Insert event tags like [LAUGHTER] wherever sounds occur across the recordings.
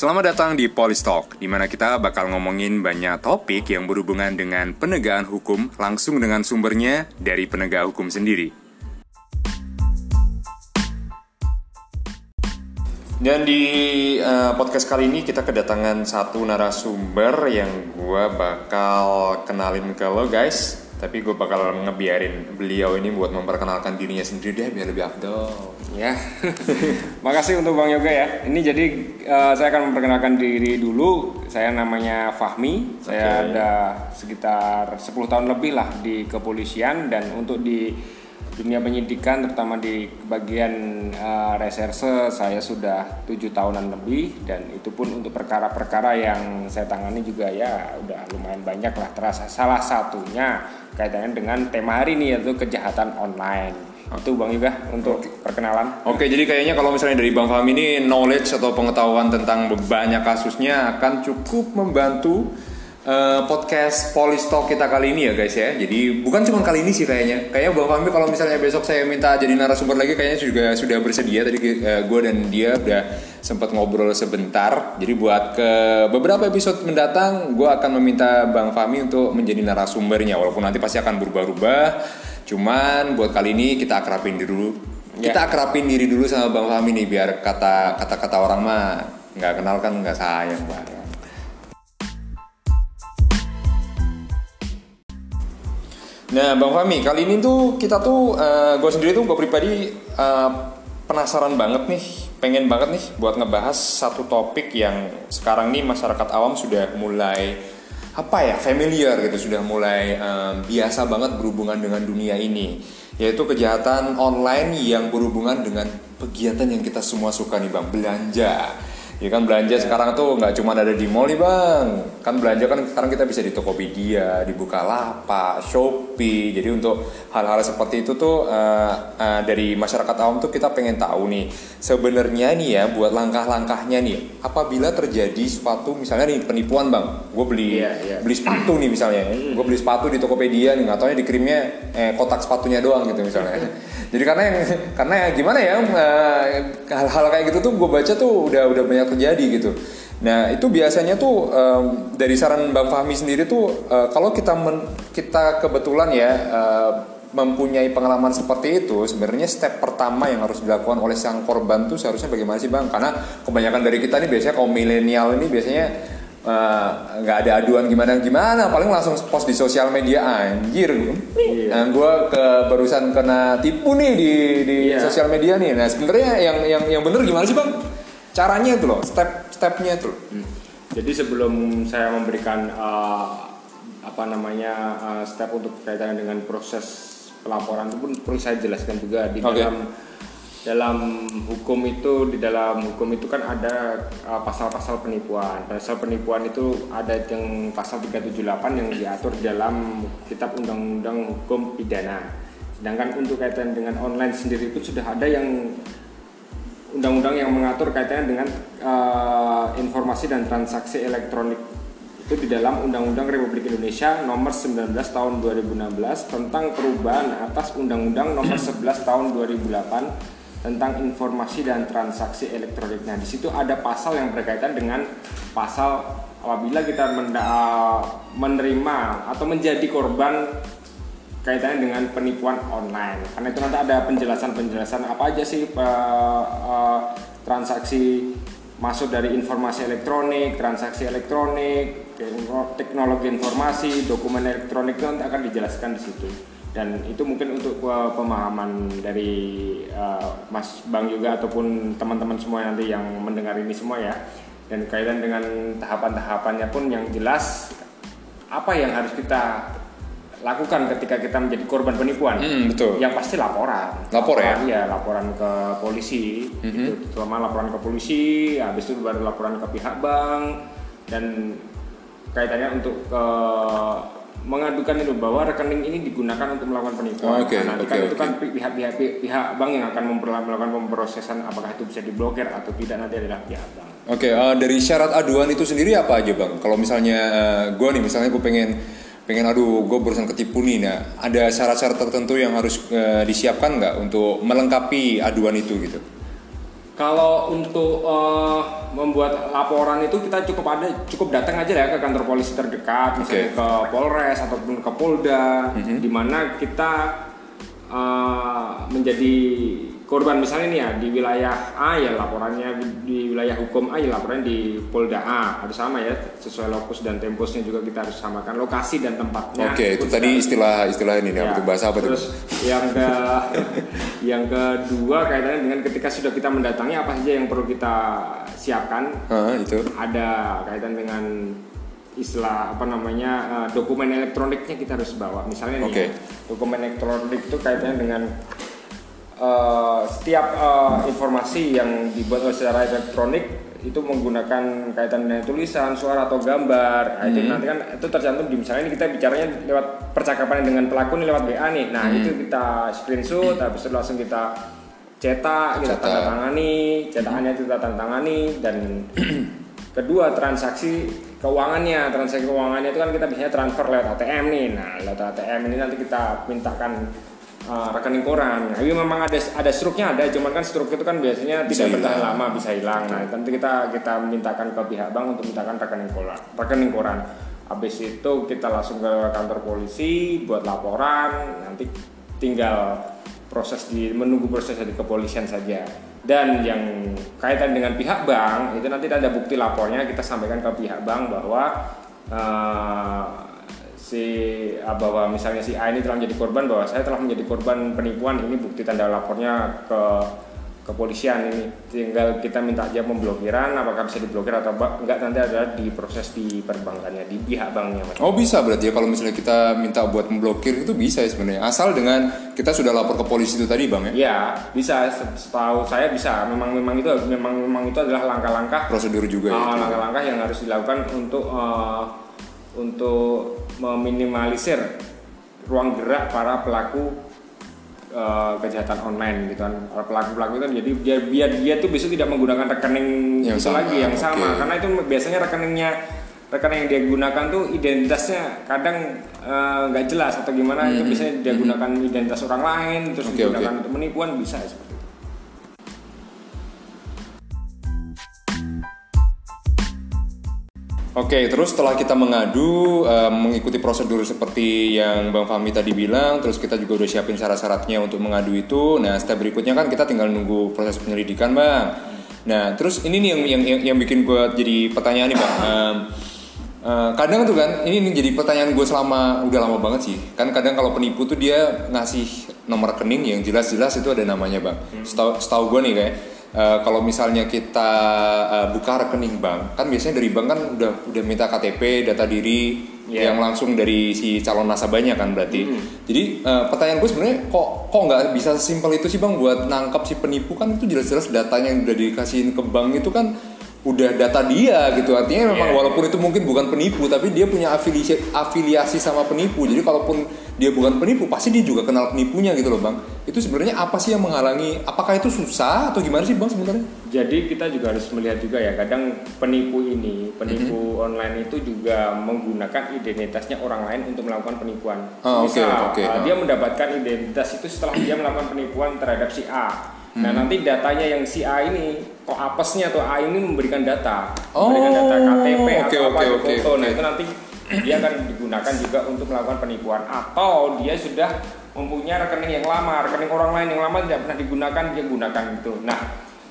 Selamat datang di Polistalk, di mana kita bakal ngomongin banyak topik yang berhubungan dengan penegakan hukum langsung dengan sumbernya dari penegak hukum sendiri. Dan di uh, podcast kali ini kita kedatangan satu narasumber yang gue bakal kenalin ke lo guys tapi gue bakal ngebiarin beliau ini buat memperkenalkan dirinya sendiri deh biar lebih afdol. Ya. [LAUGHS] Makasih untuk bang yoga ya. Ini jadi uh, saya akan memperkenalkan diri dulu. Saya namanya Fahmi. Saya ada sekitar 10 tahun lebih lah di kepolisian dan untuk di dunia penyidikan terutama di bagian uh, reserse saya sudah tujuh tahunan lebih dan itu pun untuk perkara-perkara yang saya tangani juga ya udah lumayan banyak lah. Terasa salah satunya kaitannya dengan tema hari ini yaitu kejahatan online. Itu Bang juga untuk perkenalan. Oke, jadi kayaknya kalau misalnya dari Bang Fahmi ini knowledge atau pengetahuan tentang banyak kasusnya akan cukup membantu uh, podcast Polistalk kita kali ini ya guys ya. Jadi bukan cuma kali ini sih kayaknya. Kayaknya Bang Fahmi kalau misalnya besok saya minta jadi narasumber lagi kayaknya juga sudah bersedia. Tadi uh, eh, gue dan dia udah sempat ngobrol sebentar. Jadi buat ke beberapa episode mendatang gue akan meminta Bang Fahmi untuk menjadi narasumbernya. Walaupun nanti pasti akan berubah-ubah. Cuman buat kali ini kita akrabin dulu. Ya. Kita akrabin diri dulu sama Bang Fahmi nih biar kata kata-kata orang mah nggak kenal kan nggak sayang banget. Nah, Bang Fami, kali ini tuh kita tuh, uh, eh, gue sendiri tuh gue pribadi uh, penasaran banget nih, pengen banget nih buat ngebahas satu topik yang sekarang nih masyarakat awam sudah mulai apa ya familiar gitu, sudah mulai um, biasa banget berhubungan dengan dunia ini, yaitu kejahatan online yang berhubungan dengan kegiatan yang kita semua suka nih bang, belanja Ya kan belanja yeah. sekarang tuh nggak cuma ada di mall nih bang, kan belanja kan sekarang kita bisa di Tokopedia, di Bukalapak, Shopee. Jadi untuk hal-hal seperti itu tuh uh, uh, dari masyarakat awam tuh kita pengen tahu nih sebenarnya nih ya buat langkah-langkahnya nih. Apabila terjadi suatu misalnya nih penipuan bang, gue beli yeah, yeah. beli sepatu nih misalnya, gue beli sepatu di Tokopedia nih, nggak tahu dikirimnya eh, kotak sepatunya doang gitu misalnya. [LAUGHS] Jadi karena yang karena gimana ya uh, hal-hal kayak gitu tuh gue baca tuh udah udah banyak terjadi gitu. Nah itu biasanya tuh um, dari saran Bang Fahmi sendiri tuh uh, kalau kita men, kita kebetulan ya uh, mempunyai pengalaman seperti itu sebenarnya step pertama yang harus dilakukan oleh sang korban tuh seharusnya bagaimana sih bang? Karena kebanyakan dari kita nih biasanya kaum milenial ini biasanya nggak uh, ada aduan gimana gimana paling langsung post di sosial media anjir iya. nah gue ke barusan kena tipu nih di di iya. sosial media nih nah sebenarnya yang yang yang bener gimana sih bang caranya itu loh step stepnya itu hmm. jadi sebelum saya memberikan uh, apa namanya uh, step untuk kaitan dengan proses pelaporan itu pun perlu saya jelaskan juga di okay. dalam dalam hukum itu di dalam hukum itu kan ada uh, pasal-pasal uh, penipuan. Pasal penipuan itu ada yang pasal 378 yang diatur dalam kitab undang-undang hukum pidana. Sedangkan untuk kaitan dengan online sendiri itu sudah ada yang undang-undang yang mengatur kaitannya dengan uh, informasi dan transaksi elektronik itu di dalam Undang-Undang Republik Indonesia nomor 19 tahun 2016 tentang perubahan atas Undang-Undang nomor [CLEARS THROAT] 11 tahun 2008 tentang informasi dan transaksi elektronik. Nah, di situ ada pasal yang berkaitan dengan pasal apabila kita menerima atau menjadi korban kaitannya dengan penipuan online. Karena itu nanti ada penjelasan-penjelasan apa aja sih uh, uh, transaksi masuk dari informasi elektronik, transaksi elektronik, teknologi informasi, dokumen elektronik itu nanti akan dijelaskan di situ. Dan itu mungkin untuk uh, pemahaman dari uh, Mas Bang juga ataupun teman-teman semua nanti yang mendengar ini semua ya. Dan kaitan dengan tahapan-tahapannya pun yang jelas apa yang harus kita lakukan ketika kita menjadi korban penipuan. Hmm, betul. Yang pasti laporan. Lapor ya? Iya, laporan ke polisi. Mm -hmm. Gitu. Terutama laporan ke polisi, habis itu baru laporan ke pihak bank dan kaitannya untuk ke mengadukan itu bahwa rekening ini digunakan untuk melakukan penipuan. Oh, okay, nah, nanti okay, kan okay. itu kan pihak-pihak pihak bank yang akan melakukan pemrosesan apakah itu bisa diblokir atau tidak nanti adalah pihak bank. Oke, okay, uh, eh, dari syarat aduan itu sendiri apa aja bang? Kalau misalnya uh, eh, gue nih, misalnya gue pengen pengen aduh gue barusan ketipu nih nah ada syarat-syarat tertentu yang harus uh, disiapkan nggak untuk melengkapi aduan itu gitu? Kalau untuk uh, membuat laporan itu kita cukup ada cukup datang aja ya ke kantor polisi terdekat, misalnya ke Polres ataupun ke Polda, Mhm. di mana kita uh, menjadi korban misalnya nih ya di wilayah A ya laporannya di wilayah hukum A ya laporannya di Polda A harus sama ya sesuai lokus dan temposnya juga kita harus samakan lokasi dan tempatnya. Oke, itu pun tadi sudah- istilah-istilah ini nih, Ya, apa bahasa apa? Terus yang ke [LAUGHS] yang kedua kaitannya dengan ketika sudah kita mendatangi apa saja yang perlu kita siapkan Hah, itu. ada kaitan dengan istilah apa namanya eh, dokumen elektroniknya kita harus bawa misalnya nih Oke. ya, dokumen elektronik itu kaitannya dengan eh, setiap eh, informasi yang dibuat secara elektronik itu menggunakan kaitan dengan tulisan, suara atau gambar. Nah, itu nanti kan itu tercantum di misalnya ini kita bicaranya lewat percakapan dengan pelaku ini lewat WA nih. Nah, itu kita screenshot habis itu langsung kita cetak, kita Cetak. tanda tangani, cetakannya itu kita tanda tangani dan [CLEARS THROAT] kedua transaksi keuangannya, transaksi keuangannya itu kan kita biasanya transfer lewat ATM nih. Nah, lewat ATM ini nanti kita mintakan uh, rekening koran. Nah, ini memang ada ada struknya ada, cuman kan struk itu kan biasanya Bisa tidak bertahan lama, bisa hilang. Nah, nanti kita kita mintakan ke pihak bank untuk mintakan rekening koran. Rekening koran. Habis itu kita langsung ke kantor polisi buat laporan, nanti tinggal proses di menunggu proses dari kepolisian saja. Dan yang kaitan dengan pihak bank itu nanti ada bukti lapornya kita sampaikan ke pihak bank bahwa eh, si ah, bahwa misalnya si A ini telah menjadi korban bahwa saya telah menjadi korban penipuan ini bukti tanda lapornya ke kepolisian. Ini tinggal kita minta aja pemblokiran apakah bisa diblokir atau enggak nanti ada di proses di perbankannya di pihak banknya Mas. Oh bisa berarti ya kalau misalnya kita minta buat memblokir itu bisa ya sebenarnya. Asal dengan kita sudah lapor ke polisi itu tadi bang ya? Ya bisa. Setahu saya bisa. Memang memang itu memang memang itu adalah langkah-langkah. Prosedur juga ya. Ah, langkah-langkah yang harus dilakukan untuk eh, untuk meminimalisir ruang gerak para pelaku eh, kejahatan online gitu kan. Para pelaku-pelaku itu jadi dia biar dia tuh besok tidak menggunakan rekening Yang itu sama, lagi yang sama. Oke. karena itu biasanya rekeningnya rekening yang dia gunakan tuh identitasnya kadang eh, nggak jelas atau gimana itu biasanya dia gunakan identitas orang lain terus Oke, digunakan oke. untuk menipuan bisa seperti Oke, terus setelah kita mengadu, eh, mengikuti prosedur seperti yang Bang Fahmi tadi bilang, terus kita juga udah siapin syarat-syaratnya untuk mengadu itu. Nah, step berikutnya kan kita tinggal nunggu proses penyelidikan, Bang. Nah, terus ini nih yang yang yang, yang bikin gue jadi pertanyaan nih, Bang. Em, eh, kadang tuh kan, ini nih jadi pertanyaan gue selama udah lama banget sih. Kan kadang kalau penipu tuh dia ngasih nomor rekening yang jelas-jelas itu ada namanya, Bang. Setahu, setahu gue nih kayak Eh, kalau misalnya kita eh, buka rekening bank, kan biasanya dari bank kan udah udah minta KTP, data diri Iya. yang langsung dari si calon nasabahnya kan berarti. Jadi eh, pertanyaan gue sebenarnya kok kok nggak bisa simpel itu sih bang buat nangkap si penipu kan itu jelas-jelas datanya yang udah dikasihin ke bank itu kan udah data dia gitu artinya memang Iya. walaupun itu mungkin bukan penipu tapi dia punya afiliasi afiliasi sama penipu jadi kalaupun dia bukan penipu pasti dia juga kenal penipunya gitu loh bang itu sebenarnya apa sih yang menghalangi apakah itu susah atau gimana sih bang sebenarnya Jadi kita juga harus melihat juga ya kadang penipu ini, penipu Mhm. online itu juga menggunakan identitasnya orang lain untuk melakukan penipuan. Ah, Misal, oke, uh, ah. dia mendapatkan identitas itu setelah dia melakukan penipuan terhadap si A. Mhm. Nah nanti datanya yang si A ini kok apesnya atau A ini memberikan data, Oh, memberikan data KTP oke, atau apa oke, di oke, foto. Nah itu nanti dia akan digunakan juga untuk melakukan penipuan atau dia sudah mempunyai rekening yang lama, rekening orang lain yang lama tidak pernah digunakan dia gunakan itu. Nah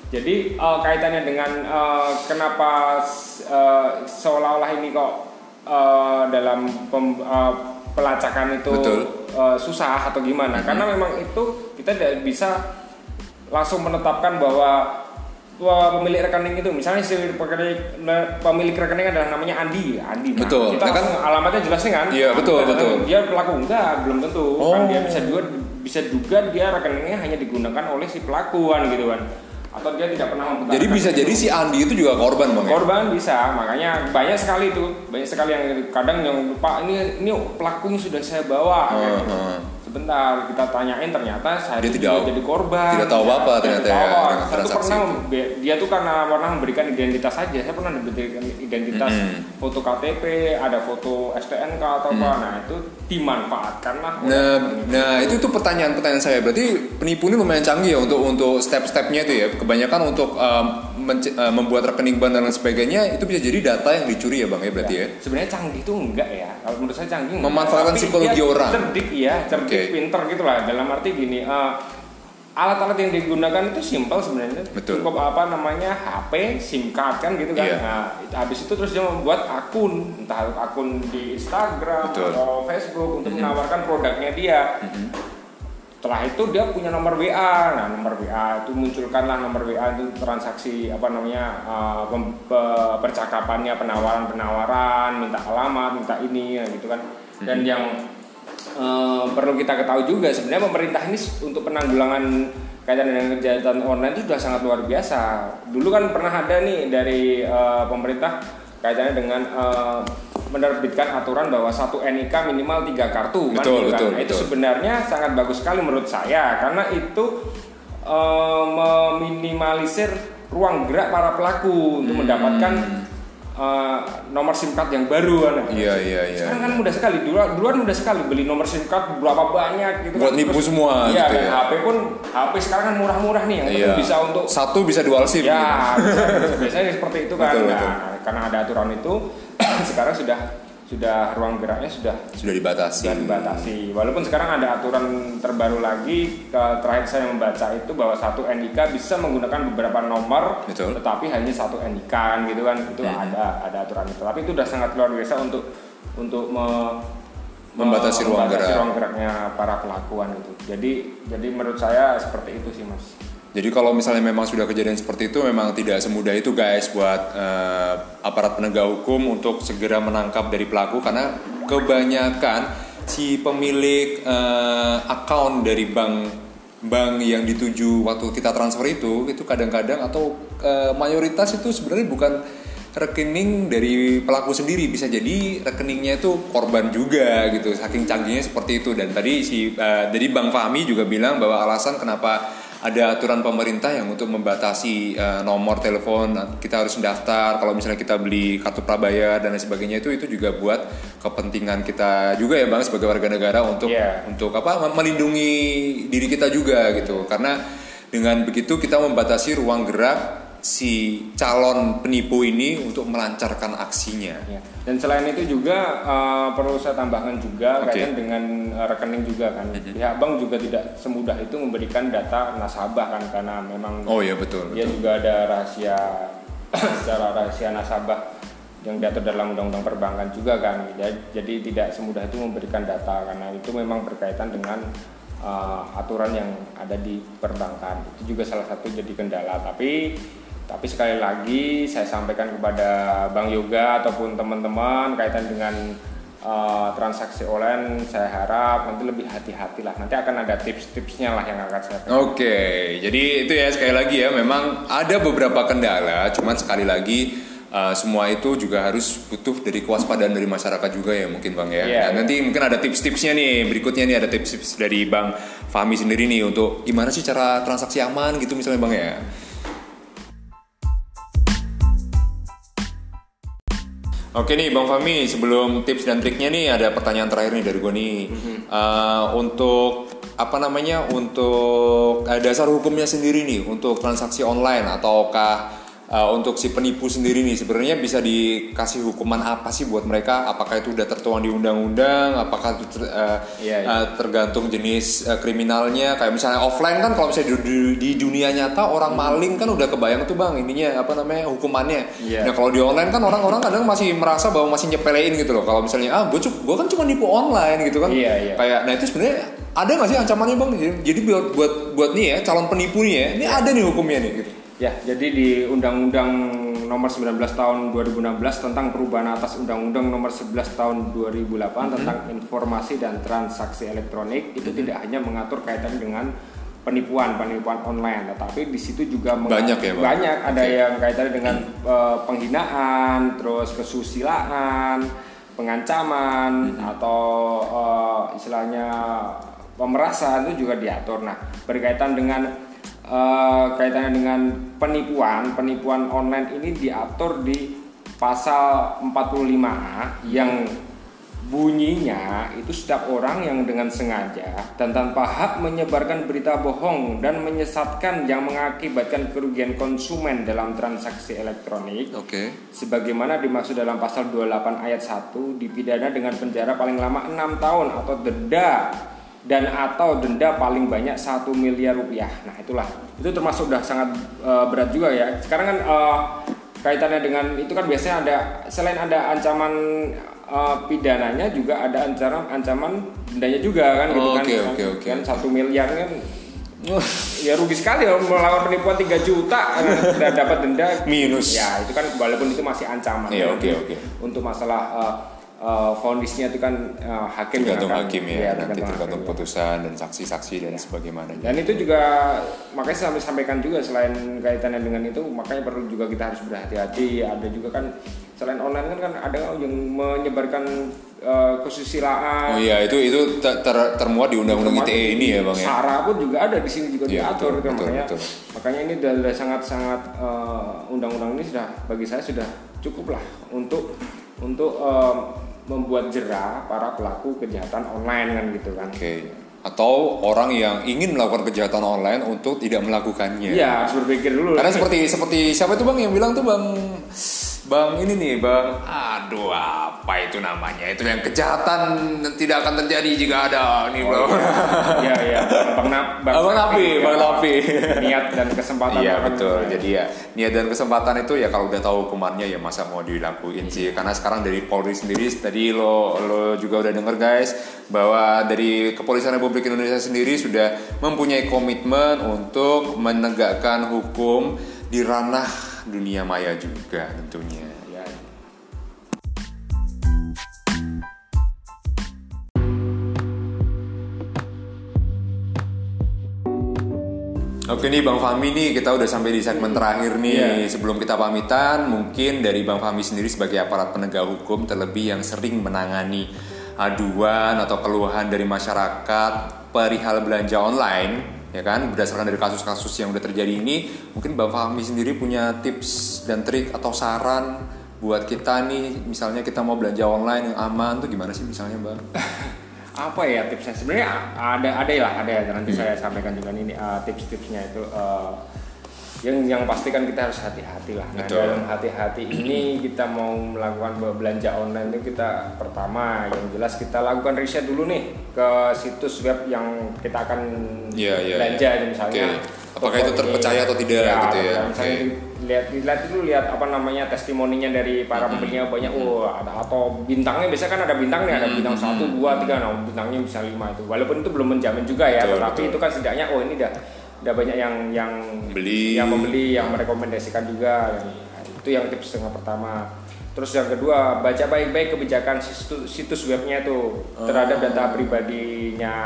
jadi eh, kaitannya dengan eh, kenapa eh, seolah-olah ini kok eh, dalam pem- eh, pelacakan itu Betul. eh, susah atau gimana? Karena memang itu kita tidak bisa langsung menetapkan bahwa pemilik rekening itu misalnya si pemilik, pemilik rekening adalah namanya Andi, Andi. Nah, Betul. Kita Nah, kan- alamatnya jelas nih kan? Iya, betul, betul. Dia pelaku enggak, belum tentu. Oh. Kan dia bisa juga bisa juga dia rekeningnya hanya digunakan oleh si pelakuan gitu kan. Atau dia tidak pernah mempertahankan jadi bisa itu. jadi si Andi itu juga korban bang ya korban bisa makanya banyak sekali itu banyak sekali yang kadang yang pak ini ini pelakunya sudah saya bawa kayak gitu. Heeh. Sebentar kita tanyain ternyata saya Dia tidak- jadi korban tidak tahu Dia ternyata tidak tahu ya, apa. Saya tuh pernah itu. dia tuh karena pernah memberikan identitas saja saya pernah memberikan identitas Mm-mm. foto KTP ada foto STNK atau apa nah itu dimanfaatkan lah Nah, nah itu tuh pertanyaan-pertanyaan saya. Berarti penipu ini lumayan canggih ya untuk untuk step-stepnya itu ya. Kebanyakan untuk um, uh, membuat rekening bank dan lain sebagainya itu bisa jadi data yang dicuri ya bang ya berarti ya. sebenarnya canggih itu enggak ya kalau menurut saya canggih enggak. Memanfaatkan Tapi psikologi orang. cerdik ya cerdik Pinter gitu lah dalam arti gini eh, alat-alat yang digunakan itu simpel sebenarnya Betul. cukup apa namanya HP SIM card kan gitu kan Iya. nah habis itu terus dia membuat akun entah akun di Instagram Betul. atau Facebook untuk Mhm. menawarkan produknya dia setelah itu dia punya nomor WA nah nomor WA itu munculkanlah nomor WA itu transaksi apa namanya uh, percakapannya penawaran penawaran minta alamat minta ini gitu kan dan yang uh, perlu kita ketahui juga sebenarnya pemerintah ini untuk penanggulangan kaitan dengan kejahatan online itu sudah sangat luar biasa dulu kan pernah ada nih dari uh, pemerintah kaitannya dengan uh, menerbitkan aturan bahwa satu NIK minimal tiga kartu kan, Betul, gitu kan. betul, Nah, itu betul. sebenarnya sangat bagus sekali menurut saya karena itu eh, meminimalisir ruang gerak para pelaku untuk Hmm. mendapatkan eh, nomor SIM card yang baru kan. Iya iya iya. Sekarang kan mudah sekali, dulu duluan mudah sekali beli nomor SIM card berapa banyak gitu Buat kan. nipu Terus- semua Iya, gitu dan ya. HP pun HP sekarang kan murah-murah nih yang Iya. bisa untuk Satu bisa dual sim. gitu. Ya, bisa- biasanya seperti itu kan. Betul, nah, betul. karena ada aturan itu, [COUGHS] sekarang sudah sudah ruang geraknya sudah Sudah dibatasi. sudah dibatasi. Walaupun sekarang ada aturan terbaru lagi, ke, terakhir saya membaca itu bahwa satu NIK bisa menggunakan beberapa nomor, Betul. tetapi hanya satu NIK kan, gitu kan. Itu Mhm. ada ada aturan itu. Tapi itu sudah sangat luar biasa untuk untuk me- Membatasi ruang membatasi gerak. ruang geraknya para pelakuan itu. Jadi jadi menurut saya seperti itu sih mas. Jadi kalau misalnya memang sudah kejadian seperti itu memang tidak semudah itu guys buat eh, aparat penegak hukum untuk segera menangkap dari pelaku. Karena kebanyakan si pemilik eh, account dari bank bank yang dituju waktu kita transfer itu itu kadang-kadang atau eh, mayoritas itu sebenarnya bukan rekening dari pelaku sendiri. Bisa jadi rekeningnya itu korban juga gitu saking canggihnya seperti itu. Dan tadi si eh, jadi Bang Fahmi juga bilang bahwa alasan kenapa ada aturan pemerintah yang untuk membatasi eh, nomor telepon kita harus mendaftar kalau misalnya kita beli kartu prabayar dan lain sebagainya itu itu juga buat kepentingan kita juga ya bang sebagai warga negara untuk Iya. untuk apa melindungi diri kita juga gitu karena dengan begitu kita membatasi ruang gerak si calon penipu ini untuk melancarkan aksinya Ya. Dan selain itu juga eh, perlu saya tambahkan juga Oke. kaitan dengan eh, rekening juga kan. Mhm. Pihak bank juga tidak semudah itu memberikan data nasabah kan karena memang oh iya betul, dia betul. juga ada rahasia [CLEARS THROAT] secara rahasia nasabah yang diatur dalam undang-undang perbankan juga kan. Jadi, jadi tidak semudah itu memberikan data karena itu memang berkaitan dengan eh, aturan yang ada di perbankan. Itu juga salah satu jadi kendala. Tapi tapi sekali lagi saya sampaikan kepada Bang Yoga ataupun teman-teman kaitan dengan eh, transaksi online saya harap nanti lebih hati-hati lah. Nanti akan ada tips-tipsnya lah yang akan saya Oke, jadi itu ya sekali lagi ya memang ada beberapa kendala, cuman sekali lagi uh, semua itu juga harus butuh dari kewaspadaan dari masyarakat juga ya mungkin bang ya. Iya, Nah, nanti mungkin ada tips-tipsnya nih berikutnya nih ada tips-tips dari bang Fahmi sendiri nih untuk gimana sih cara transaksi aman gitu misalnya bang ya. Oke nih Bang Fahmi, sebelum tips dan triknya nih ada pertanyaan terakhir nih dari gue nih. Eh, untuk apa namanya? Untuk eh, dasar hukumnya sendiri nih untuk transaksi online ataukah eh, untuk si penipu sendiri nih sebenarnya bisa dikasih hukuman apa sih buat mereka? Apakah itu udah tertuang di undang-undang? Apakah itu ter- eh, Iya, iya. eh, tergantung jenis eh, kriminalnya? Kayak misalnya offline kan kalau misalnya di, di- di dunia nyata orang maling kan udah kebayang tuh bang ininya apa namanya hukumannya. Iya. Nah kalau di online kan orang-orang kadang masih merasa bahwa masih nyepelein gitu loh. Kalau misalnya ah gue gue kan cuma nipu online gitu kan. Iya, iya. Kayak nah itu sebenarnya ada nggak sih ancamannya bang? Jadi, jadi buat buat buat nih ya calon penipu nih ya, ini ada nih hukumnya nih gitu. Ya, jadi di Undang-Undang Nomor 19 Tahun 2016 tentang perubahan atas Undang-Undang Nomor 11 Tahun 2008 tentang informasi dan transaksi elektronik itu tidak hanya mengatur kaitan dengan penipuan penipuan online, tetapi di situ juga Banyak ya, banyak ada Oke. yang kaitannya dengan eh, penghinaan, terus kesusilaan, pengancaman atau eh, istilahnya pemerasan itu juga diatur. Nah, berkaitan dengan uh, kaitannya dengan penipuan, penipuan online ini diatur di pasal 45A yang bunyinya itu setiap orang yang dengan sengaja dan tanpa hak menyebarkan berita bohong dan menyesatkan yang mengakibatkan kerugian konsumen dalam transaksi elektronik. Oke. Okay. Sebagaimana dimaksud dalam pasal 28 ayat 1 dipidana dengan penjara paling lama 6 tahun atau denda dan atau denda paling banyak satu miliar rupiah. Nah itulah itu termasuk sudah sangat uh, berat juga ya. Sekarang kan uh, kaitannya dengan itu kan biasanya ada selain ada ancaman uh, pidananya juga ada ancaman ancaman dendanya juga kan gitu oh, kan okay, okay. kan satu miliar kan ya rugi sekali ya melawan penipuan 3 juta dan dapat denda minus ya itu kan walaupun itu masih ancaman ya, oke oke okay. untuk masalah uh, uh, fonisnya itu kan uh, hakim tergantung hakim ya, ya nanti tergantung putusan dan saksi-saksi dan ya. sebagaimana dan itu juga makanya sampai sampaikan juga selain kaitannya dengan itu makanya perlu juga kita harus berhati-hati ada juga kan selain online kan kan ada yang menyebarkan uh, kesusilaan oh iya itu itu ter, ter, termuat di undang-undang ITE ini ya bang ya sara pun juga ada di sini juga ya, diatur betul, gitu. betul, makanya betul. makanya ini sudah sangat-sangat uh, undang-undang ini sudah bagi saya sudah cukup lah untuk untuk uh, membuat jerah para pelaku kejahatan online kan gitu kan. Oke. Okay. Atau orang yang ingin melakukan kejahatan online untuk tidak melakukannya. Iya, harus berpikir dulu. Karena seperti seperti siapa itu bang yang bilang tuh bang Bang ini nih bang, aduh apa itu namanya? Itu yang kejahatan tidak akan terjadi jika ada nih bang. Oh, iya, iya. [LAUGHS] Bang, Nap, bang, bang Napi, Bang Napi. Niat dan kesempatan. Iya betul. Jadi ya niat dan kesempatan itu ya kalau udah tahu hukumannya ya masa mau dilakuin sih. Karena sekarang dari Polri sendiri tadi lo lo juga udah denger guys bahwa dari Kepolisian Republik Indonesia sendiri sudah mempunyai komitmen untuk menegakkan hukum di ranah dunia maya juga tentunya. Ya. Oke nih Bang Fahmi nih kita udah sampai di segmen terakhir nih. Yeah. Sebelum kita pamitan, mungkin dari Bang Fahmi sendiri sebagai aparat penegak hukum terlebih yang sering menangani aduan atau keluhan dari masyarakat perihal belanja online ya kan berdasarkan dari kasus-kasus yang udah terjadi ini mungkin Bang Fahmi sendiri punya tips dan trik atau saran buat kita nih misalnya kita mau belanja online yang aman tuh gimana sih misalnya Bang? [LAUGHS] apa ya tipsnya sebenarnya ada ada lah ada ya nanti hmm. saya sampaikan juga ini uh, tips-tipsnya itu uh, yang yang pasti kan kita harus hati-hati lah. Nah Betul. dalam hati-hati ini kita mau melakukan belanja online itu kita pertama yang jelas kita lakukan riset dulu nih ke situs web yang kita akan yeah, yeah, belanja yeah. misalnya. Okay. Apakah itu terpercaya atau tidak ya, gitu ya? Misalnya okay. lihat lihat dulu lihat apa namanya testimoninya dari para hmm. pembelinya banyak. Oh ada atau bintangnya biasanya kan ada bintang nih ada bintang satu dua tiga nah bintangnya bisa lima itu. Walaupun itu belum menjamin juga ya, betul, tetapi betul. itu kan setidaknya oh ini dah udah banyak yang yang beli yang membeli yang merekomendasikan juga. Itu yang tips yang pertama. Terus yang kedua baca baik-baik kebijakan situs, situs webnya itu terhadap oh. data pribadinya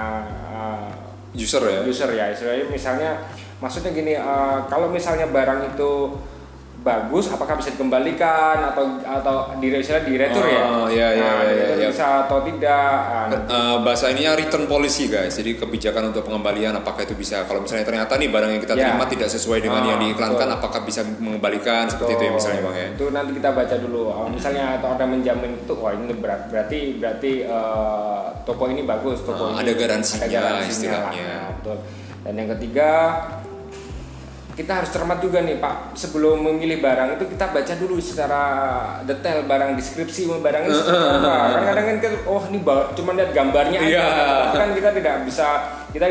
uh, user ya? user ya. Misalnya maksudnya gini uh, kalau misalnya barang itu bagus apakah bisa dikembalikan atau atau di misalnya di retur ya? oh, ya iya, nah, iya, iya, bisa atau tidak uh, bahasa ininya return policy guys. Jadi kebijakan untuk pengembalian apakah itu bisa? Kalau misalnya ternyata nih barang yang kita ya. terima tidak sesuai dengan oh, yang diiklankan betul. apakah bisa mengembalikan? Seperti itu ya misalnya bang ya. Itu nanti kita baca dulu. Oh, misalnya atau ada menjamin itu wah ini berat berarti berarti uh, toko ini bagus toko uh, ini ada garansinya, ada garansinya. istilahnya. Nah, betul. Dan yang ketiga kita harus cermat juga nih Pak. Sebelum memilih barang itu kita baca dulu secara detail barang deskripsi barang itu apa. kan kadang kan oh ini cuma lihat gambarnya aja. Yeah. kan kita tidak bisa kita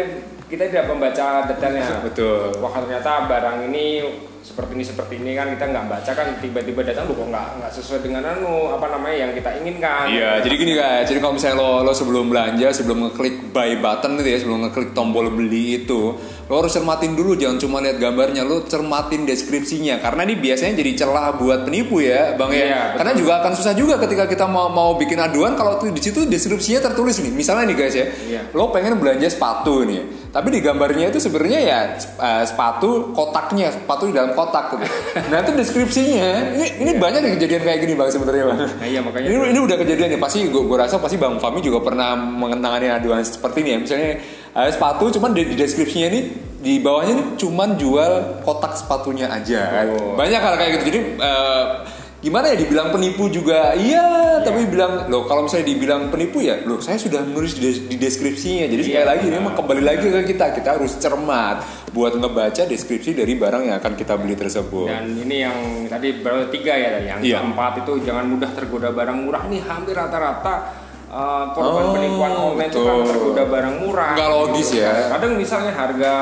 kita tidak membaca detailnya. Betul. Wah ternyata barang ini seperti ini seperti ini kan kita nggak baca kan tiba-tiba datang lu kok nggak nggak sesuai dengan anu apa namanya yang kita inginkan? Iya jadi gini guys. Jadi kalau misalnya lo lo sebelum belanja sebelum ngeklik buy button gitu ya sebelum ngeklik tombol beli itu lo harus cermatin dulu. Jangan cuma lihat gambarnya lo cermatin deskripsinya. Karena ini biasanya jadi celah buat penipu ya bang ya. Iya, karena juga akan susah juga ketika kita mau mau bikin aduan. Kalau di situ deskripsinya tertulis nih. Misalnya nih guys ya. Iya. lo pengen belanja sepatu nih tapi di gambarnya itu sebenarnya ya uh, sepatu kotaknya sepatu di dalam kotak gitu. Nah itu deskripsinya. Ini ini banyak nih kejadian kayak gini bang sebenarnya bang. Nah, iya makanya ini, ini udah kejadian nih. Pasti gue rasa pasti bang Fami juga pernah mengenangani aduan seperti ini ya. Misalnya ada sepatu cuman di, di deskripsinya ini di bawahnya ini cuman jual kotak sepatunya aja. Oh. banyak hal kayak gitu. Jadi eh, gimana ya dibilang penipu juga iya tapi bilang loh kalau misalnya dibilang penipu ya loh saya sudah menulis di, des- di deskripsinya jadi sekali Iya, lagi ini benar. emang kembali lagi ke kita kita harus cermat buat ngebaca deskripsi dari barang yang akan kita beli tersebut Dan ini yang tadi baru tiga ya, yang Iya. keempat itu jangan mudah tergoda barang murah. Ini hampir rata-rata uh, korban Oh, penipuan online itu kan tergoda barang murah. Nggak logis ya. Kadang misalnya harga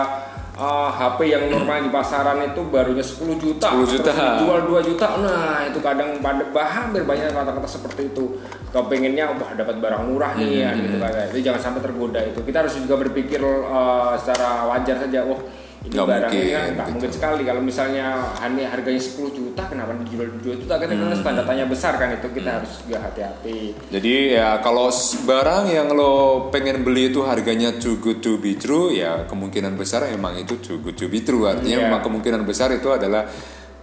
uh, HP yang normal di pasaran itu barunya 10 juta, 10 juta. dijual 2 juta. Nah, itu kadang pada hampir banyak kata-kata seperti itu. Kepengennya wah dapat barang murah nih ya gitu kan. Jadi jangan sampai tergoda itu. Kita harus juga berpikir uh, secara wajar saja. Wah, ini Nggak barang ini mungkin, kan nggak gitu. mungkin sekali. Kalau misalnya hanya harganya 10 juta kenapa dijual 2 juta? Kan itu tanda tanya besar kan itu kita harus juga hati-hati. Jadi ya kalau barang yang lo pengen beli itu harganya too good to be true ya kemungkinan besar emang itu too good to be true. Artinya Iya. memang kemungkinan besar itu adalah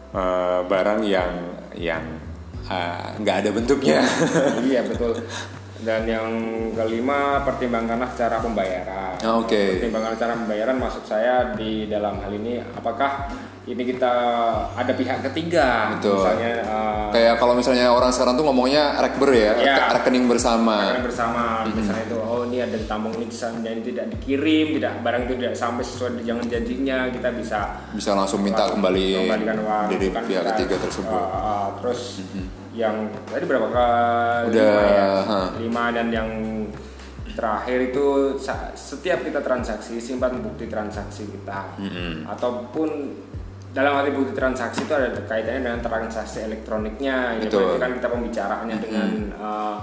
eh, barang yang yang eh, nggak ada bentuknya. iya betul [LAUGHS] dan yang kelima pertimbangkanlah cara pembayaran Oke. pertimbangan cara pembayaran maksud saya di dalam hal ini apakah ini kita ada pihak ketiga Betul. misalnya uh, Kayak kalau misalnya orang sekarang tuh ngomongnya rekber ya, reke- rekening bersama. Karena bersama misalnya itu oh ini ada ditambung ini dan tidak dikirim tidak barang itu tidak sampai sesuai dengan janjinya kita bisa Bisa langsung minta kembali kembalikan uang dari pihak kita, ketiga tersebut. uh, uh, terus yang tadi berapa kali? Udah, lima ya? lima dan yang terakhir itu setiap kita transaksi simpan bukti transaksi kita. Ataupun dalam arti bukti transaksi itu ada kaitannya dengan transaksi elektroniknya. Ya berarti kan kita pembicaraannya dengan uh,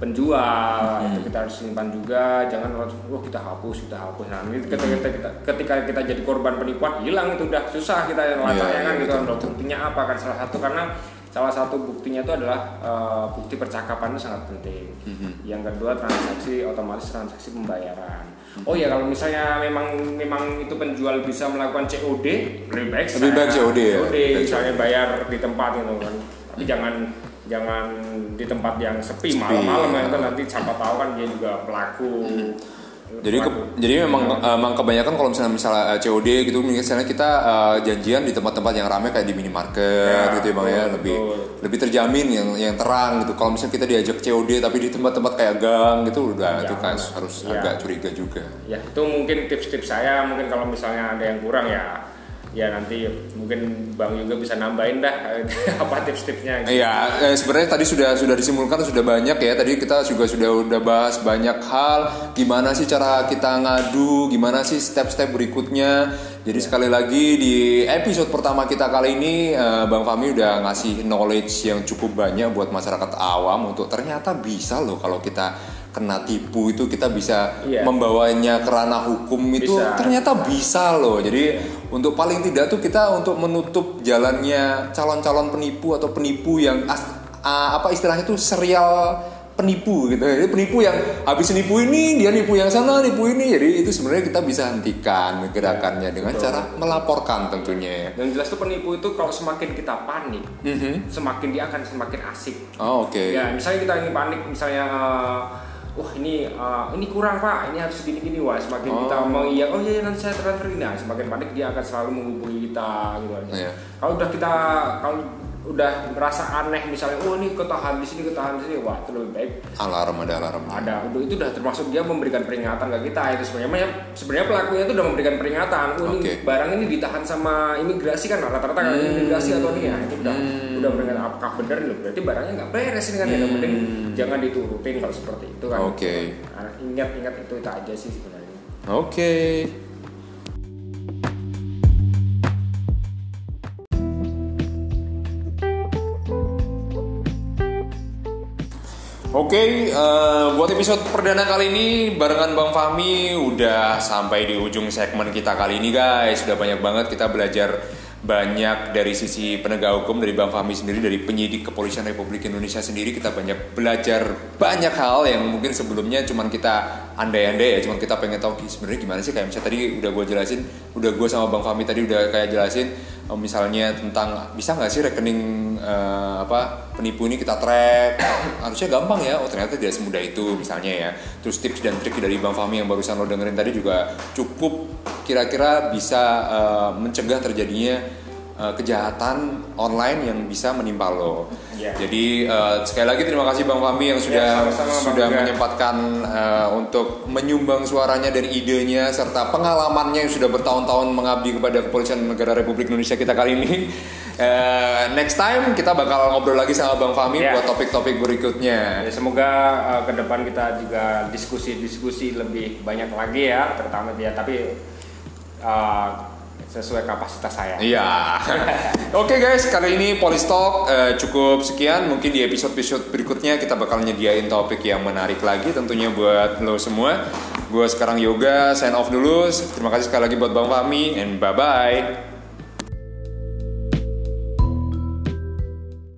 penjual. Itu kita harus simpan juga. Jangan wah kita hapus kita hapus. Nah ini ketika kita, kita ketika kita jadi korban penipuan hilang itu udah susah kita yang lacaknya Iya, kan iya, gitu. buktinya apa? Kan salah satu karena salah satu buktinya itu adalah uh, bukti percakapan itu sangat penting. Mhm. yang kedua transaksi otomatis transaksi pembayaran. Oh ya kalau misalnya memang memang itu penjual bisa melakukan COD lebih baik Lebih baik COD ya? COD misalnya bayar di tempat gitu kan. Tapi jangan jangan di tempat yang sepi, malam-malam ya. kan nanti siapa tahu kan dia juga pelaku Jadi ke- jadi memang emang kebanyakan kalau misalnya misalnya eh, COD gitu misalnya kita eh, janjian di tempat-tempat yang ramai kayak di minimarket Ya, gitu ya bang ya lebih betul. lebih terjamin yang yang terang gitu. Kalau misalnya kita diajak COD tapi di tempat-tempat kayak gang gitu udah itu kan harus Ya. agak curiga juga. ya itu mungkin tips-tips saya mungkin kalau misalnya ada yang kurang ya ya nanti mungkin bang juga bisa nambahin dah [LAUGHS] apa tips-tipsnya gitu. Iya, eh, sebenarnya tadi sudah sudah disimpulkan sudah banyak ya. Tadi kita juga sudah udah bahas banyak hal. Gimana sih cara kita ngadu? Gimana sih step-step berikutnya? Jadi sekali lagi di episode pertama kita kali ini, eh, Bang Fami udah ngasih knowledge yang cukup banyak buat masyarakat awam untuk ternyata bisa loh kalau kita kena tipu itu kita bisa Iya. membawanya ke ranah hukum itu Bisa. ternyata bisa loh. Jadi untuk paling tidak tuh kita untuk menutup jalannya calon-calon penipu atau penipu yang as- a- apa istilahnya tuh serial penipu gitu. Jadi penipu yang habis nipu ini dia nipu yang sana nipu ini. Jadi itu sebenarnya kita bisa hentikan gerakannya dengan cara melaporkan tentunya. dan jelas tuh penipu itu kalau semakin kita panik semakin dia akan semakin asik Oh, oke. Ya, misalnya kita ini panik, misalnya uh, wah ini uh, ini kurang pak, ini harus gini gini wah semakin Oh. kita mau iya oh iya nanti saya transfer ini, nah, semakin panik dia akan selalu menghubungi kita gitu aja. Iya. Kalau udah kita kalau udah merasa aneh misalnya oh ini ketahan di sini ketahan di sini. Wah itu lebih baik. Alarm ada alarm. ada. Udah itu udah termasuk dia memberikan peringatan ke kita. Itu sebenarnya sebenarnya pelakunya itu udah memberikan peringatan. Oh ini Oke. barang ini ditahan sama imigrasi kan rata-rata kan imigrasi atau ini ya itu udah udah memberikan apakah benar loh berarti barangnya nggak beres ini kan yang penting jangan diturutin kalau seperti itu kan. Oke. Nah, ingat-ingat itu itu aja sih sebenarnya. Oke. Oke, eh, buat episode perdana kali ini barengan Bang Fahmi udah sampai di ujung segmen kita kali ini guys. Sudah banyak banget kita belajar banyak dari sisi penegak hukum dari Bang Fahmi sendiri dari penyidik kepolisian Republik Indonesia sendiri kita banyak belajar banyak hal yang mungkin sebelumnya cuman kita andai-andai ya cuman kita pengen tahu "Ih, sebenarnya gimana sih kayak misalnya tadi udah gue jelasin udah gue sama Bang Fahmi tadi udah kayak jelasin oh, misalnya tentang bisa nggak sih rekening eh, apa penipu ini kita track harusnya gampang ya oh ternyata tidak semudah itu misalnya ya terus tips dan trik dari bang Fahmi yang barusan lo dengerin tadi juga cukup kira-kira bisa eh, mencegah terjadinya eh, kejahatan online yang bisa menimpa lo. Iya. Jadi eh, sekali lagi terima kasih Bang Fahmi yang sudah sama-sama, Bang sudah Yoga. menyempatkan eh, untuk menyumbang suaranya dan idenya serta pengalamannya yang sudah bertahun-tahun mengabdi kepada Kepolisian Negara Republik Indonesia kita kali ini. Eh, next time kita bakal ngobrol lagi sama Bang Fahmi Iya. buat topik-topik berikutnya. Ya, semoga uh, ke depan kita juga diskusi-diskusi lebih banyak lagi ya, terutama dia tapi uh, sesuai kapasitas saya. Iya. [LAUGHS] Oke guys, kali ini Polistalk eh, cukup sekian. Mungkin di episode-episode berikutnya kita bakal nyediain topik yang menarik lagi tentunya buat lo semua. Gue sekarang yoga, sign off dulu. Terima kasih sekali lagi buat Bang Fahmi and bye bye.